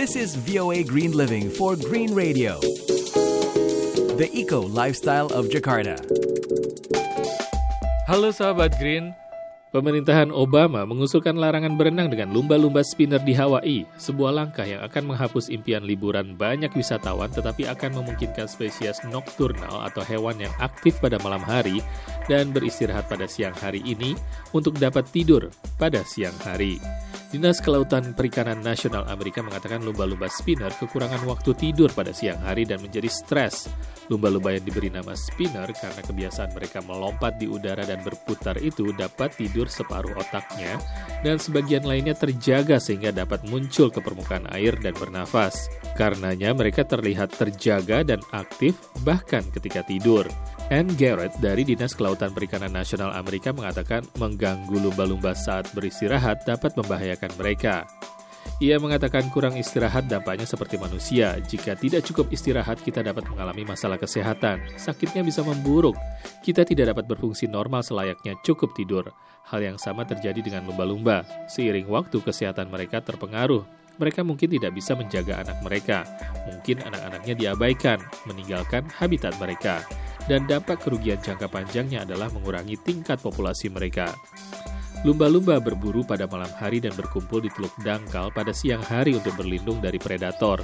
This is VOA Green Living for Green Radio, the eco lifestyle of Jakarta. Halo sahabat Green, Pemerintahan Obama mengusulkan larangan berenang dengan lumba-lumba spinner di Hawaii, sebuah langkah yang akan menghapus impian liburan banyak wisatawan tetapi akan memungkinkan spesies nokturnal atau hewan yang aktif pada malam hari dan beristirahat pada siang hari ini untuk dapat tidur pada siang hari. Dinas Kelautan Perikanan Nasional Amerika mengatakan lumba-lumba spinner kekurangan waktu tidur pada siang hari dan menjadi stres. Lumba-lumba yang diberi nama spinner karena kebiasaan mereka melompat di udara dan berputar itu dapat tidur separuh otaknya dan sebagian lainnya terjaga sehingga dapat muncul ke permukaan air dan bernafas. Karenanya mereka terlihat terjaga dan aktif bahkan ketika tidur. Ann Garrett dari Dinas Kelautan Perikanan Nasional Amerika mengatakan mengganggu lumba-lumba saat beristirahat dapat membahayakan mereka. Ia mengatakan kurang istirahat dampaknya seperti manusia. Jika tidak cukup istirahat, kita dapat mengalami masalah kesehatan. Sakitnya bisa memburuk. Kita tidak dapat berfungsi normal selayaknya cukup tidur. Hal yang sama terjadi dengan lumba-lumba. Seiring waktu, kesehatan mereka terpengaruh. Mereka mungkin tidak bisa menjaga anak mereka. Mungkin anak-anaknya diabaikan, meninggalkan habitat mereka dan dampak kerugian jangka panjangnya adalah mengurangi tingkat populasi mereka. Lumba-lumba berburu pada malam hari dan berkumpul di teluk dangkal pada siang hari untuk berlindung dari predator.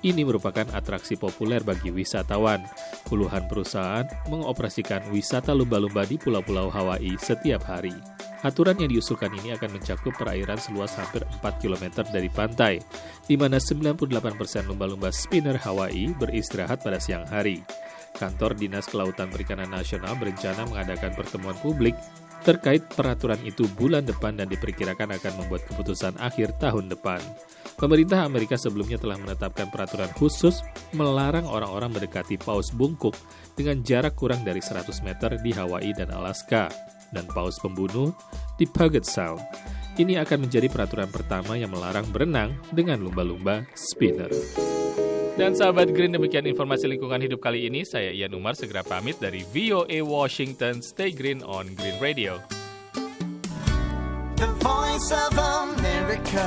Ini merupakan atraksi populer bagi wisatawan. Puluhan perusahaan mengoperasikan wisata lumba-lumba di pulau-pulau Hawaii setiap hari. Aturan yang diusulkan ini akan mencakup perairan seluas hampir 4 km dari pantai, di mana 98% lumba-lumba spinner Hawaii beristirahat pada siang hari. Kantor Dinas Kelautan Perikanan Nasional berencana mengadakan pertemuan publik terkait peraturan itu bulan depan dan diperkirakan akan membuat keputusan akhir tahun depan. Pemerintah Amerika sebelumnya telah menetapkan peraturan khusus melarang orang-orang mendekati paus bungkuk dengan jarak kurang dari 100 meter di Hawaii dan Alaska dan paus pembunuh di Puget Sound. Ini akan menjadi peraturan pertama yang melarang berenang dengan lumba-lumba spinner. Dan sahabat Green, demikian informasi lingkungan hidup kali ini. Saya Ian Umar segera pamit dari VOA Washington. Stay green on Green Radio. The voice of America.